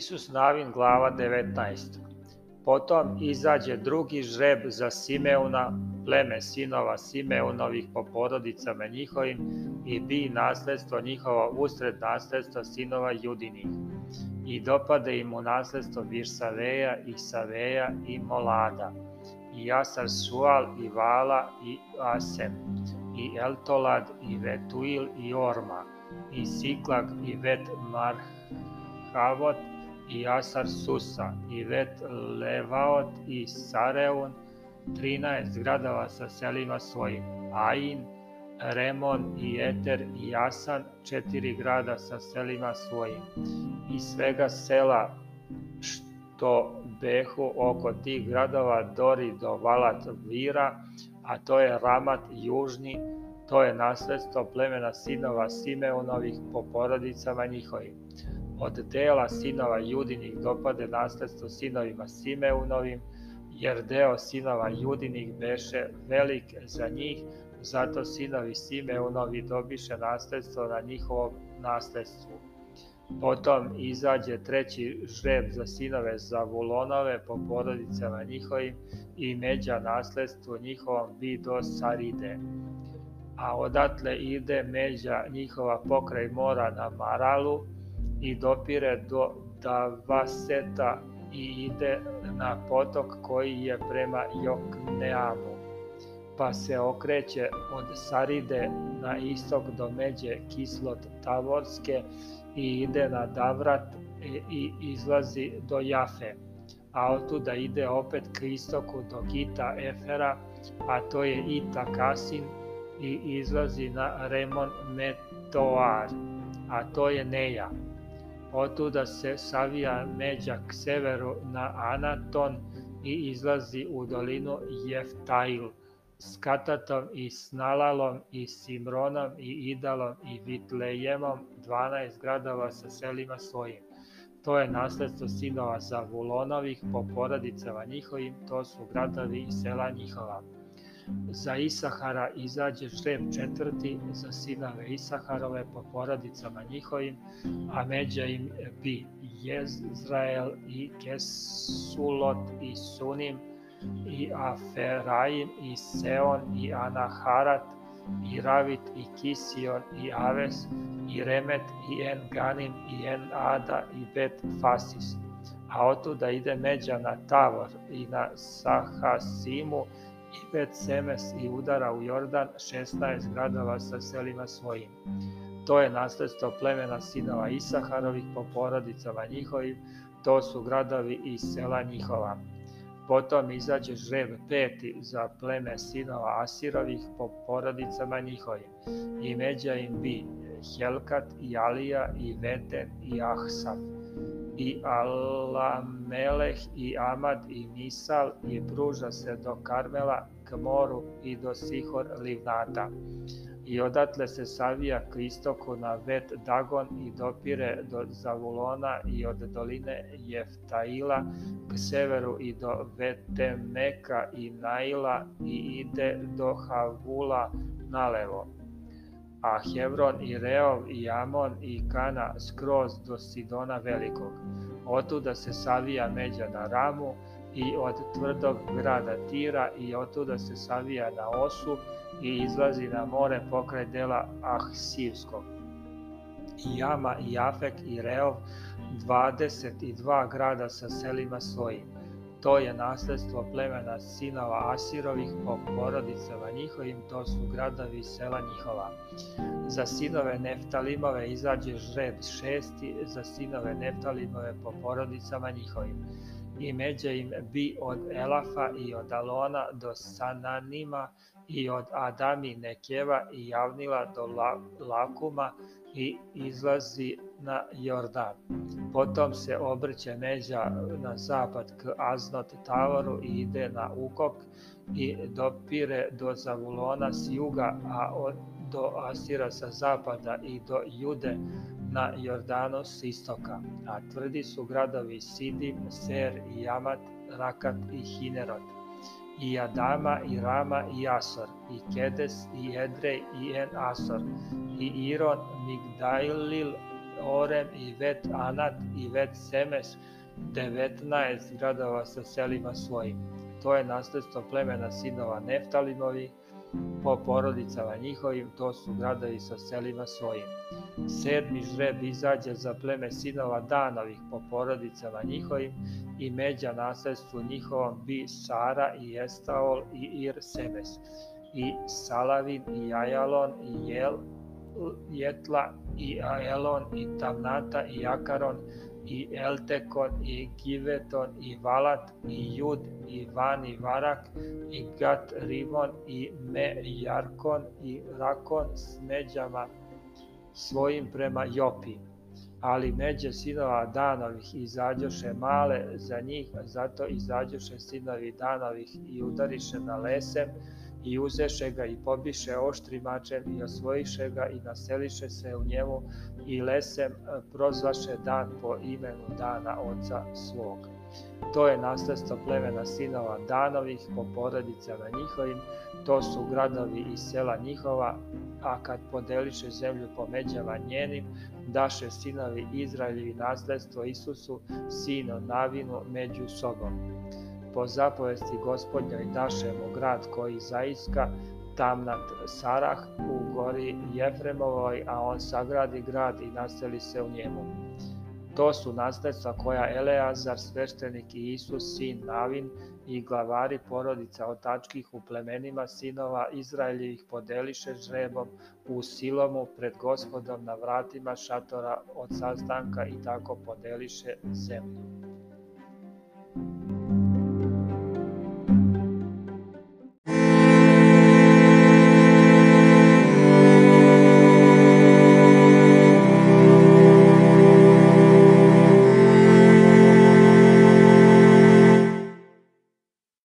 Isus Navin glava 19. Potom izađe drugi žreb za Simeuna, pleme sinova Simeunovih po porodicama njihovim i bi nasledstvo njihovo usred nasledstva sinova Judinih. I dopade im u nasledstvo Virsaveja i Saveja i Molada, i Asar Sual i Vala i Asem, i Eltolad i Vetuil i Orma, i Siklag i Vet Marhavot i Asar Susa i Vet Levaot i Sareun, 13 gradova sa selima svojim, Ain, Remon i Eter i Asan, četiri grada sa selima svojim, i svega sela što behu oko tih gradova Dori do Valat Vira, a to je Ramat južni, to je nasledstvo plemena sinova Simeunovih po porodicama njihovim. Od dela sinova Judinih dopade nasledstvo sinovima Simeunovim, jer deo sinova Judinih beše velik za njih, zato sinovi Simeunovi dobiše nasledstvo na njihovom nasledstvu. Potom izađe treći žreb za sinove Zavulonove po porodicama njihovim i međa nasledstvo njihovom bi do Saride. A odatle ide međa njihova pokraj mora na Maralu i dopire do Davaseta i ide na potok koji je prema Jokneamu, pa se okreće od Saride na istok do međe Kislot Tavorske i ide na Davrat i izlazi do Jafe, a otuda ide opet k istoku do Gita Efera, a to je Ita Kasin, i izlazi na Remon Metoar, a to je Neja. Otuda se savija međa k severu na Anaton i izlazi u dolinu Jeftail, s Katatom i Snalalom i Simronom i Idalom i Vitlejemom, 12 gradova sa selima svojim. To je nasledstvo sinova Zavulonovih po porodicama njihovim, to su gradovi i sela njihova. Za Isahara izađe žreb četvrti za sinove Isaharove po porodicama njihovim, a međa im bi Jezrael i Kesulot i Sunim, i Aferaim i Seon i Anaharat i Ravit i Kision i Aves i Remet i En Ganim i En Ada i Bet Fasis. A otuda ide međa na Tavor i na Sahasimu i Bet Semes i udara u Jordan 16 gradova sa selima svojim. To je nasledstvo plemena sinova Isaharovih po porodicama njihovim, to su gradovi i sela njihova. Potom izađe žreb peti za pleme sinova Asirovih po porodicama njihovim. I međa im bi Helkat i Alija i Veten i Ahsaf i Alameleh i Amad i Misal i pruža se do Karmela k moru i do Sihor Livnata i odatle se savija k istoku na Vet Dagon i dopire do Zavulona i od doline Jeftaila k severu i do Vetemeka i Naila i ide do Havula nalevo. A Hevron i Reov i Amon i Kana skroz do Sidona velikog. Otuda se savija međa na Ramu i od tvrdog grada Tira i otuda se savija na Osu i izlazi na more pokraj dela Ahsivskog. Jama i Jafek i Reov, 22 grada sa selima svojim. To je nasledstvo plemena sinova Asirovih po porodicama njihovim, to su gradovi i sela njihova. Za sinove Neftalimove izađe žred šesti, za sinove Neftalimove po porodicama njihovim. I međa im bi od Elafa i od Alona do Sananima i od Adami Nekeva i Javnila do Lakuma i izlazi na Jordan. Potom se obrće međa na zapad k Aznot Tavoru i ide na Ukok i dopire do Zavulona s juga, a od, do Asira sa zapada i do Jude na Jordanu s istoka. A tvrdi su gradovi Sidim, Ser i Jamat, Rakat i Hinerot i Adama i Rama i Asor, i Kedes i Edrej i En Asor, i Iron, Migdailil, Orem i Vet Anat i Vet Semes, 19 gradova sa selima svojim. To je nasledstvo plemena sinova Neftalimovi, po porodicama njihovim, to su gradovi sa selima svojim. Sedmi žreb izađe za pleme sinova Danovih po porodicama njihovim i međa nasledstvu njihovom bi Sara i Estaol i Ir Semes i Salavin i Ajalon i Jel, Jetla i Aelon i Tamnata i Akaron i Eltekon i Giveton i Valat i Jud i Van i Varak i Gat Rimon i Me Jarkon i Rakon s međama svojim prema Jopi. Ali međe sinova Danovih izađoše male za njih, zato izađoše sinovi Danovih i udariše na lesem i uzeše ga i pobiše oštri mačem i osvojiše ga i naseliše se u njemu i lesem prozvaše dan po imenu dana oca svog. To je nasledstvo plemena sinova Danovih po porodicama njihovim, to su gradovi i sela njihova, a kad podeliše zemlju po međama njenim, daše sinovi Izraeljevi nasledstvo Isusu, sino Navinu, među sobom po zapovesti gospodnjoj daše mu grad koji zaiska, tamnat Sarah u gori Jefremovoj, a on sagradi grad i naseli se u njemu. To su nasledstva koja Eleazar, sveštenik i Isus, sin Navin i glavari porodica otačkih u plemenima sinova Izraeljevih podeliše žrebom u Silomu pred gospodom na vratima šatora od sastanka i tako podeliše zemlju.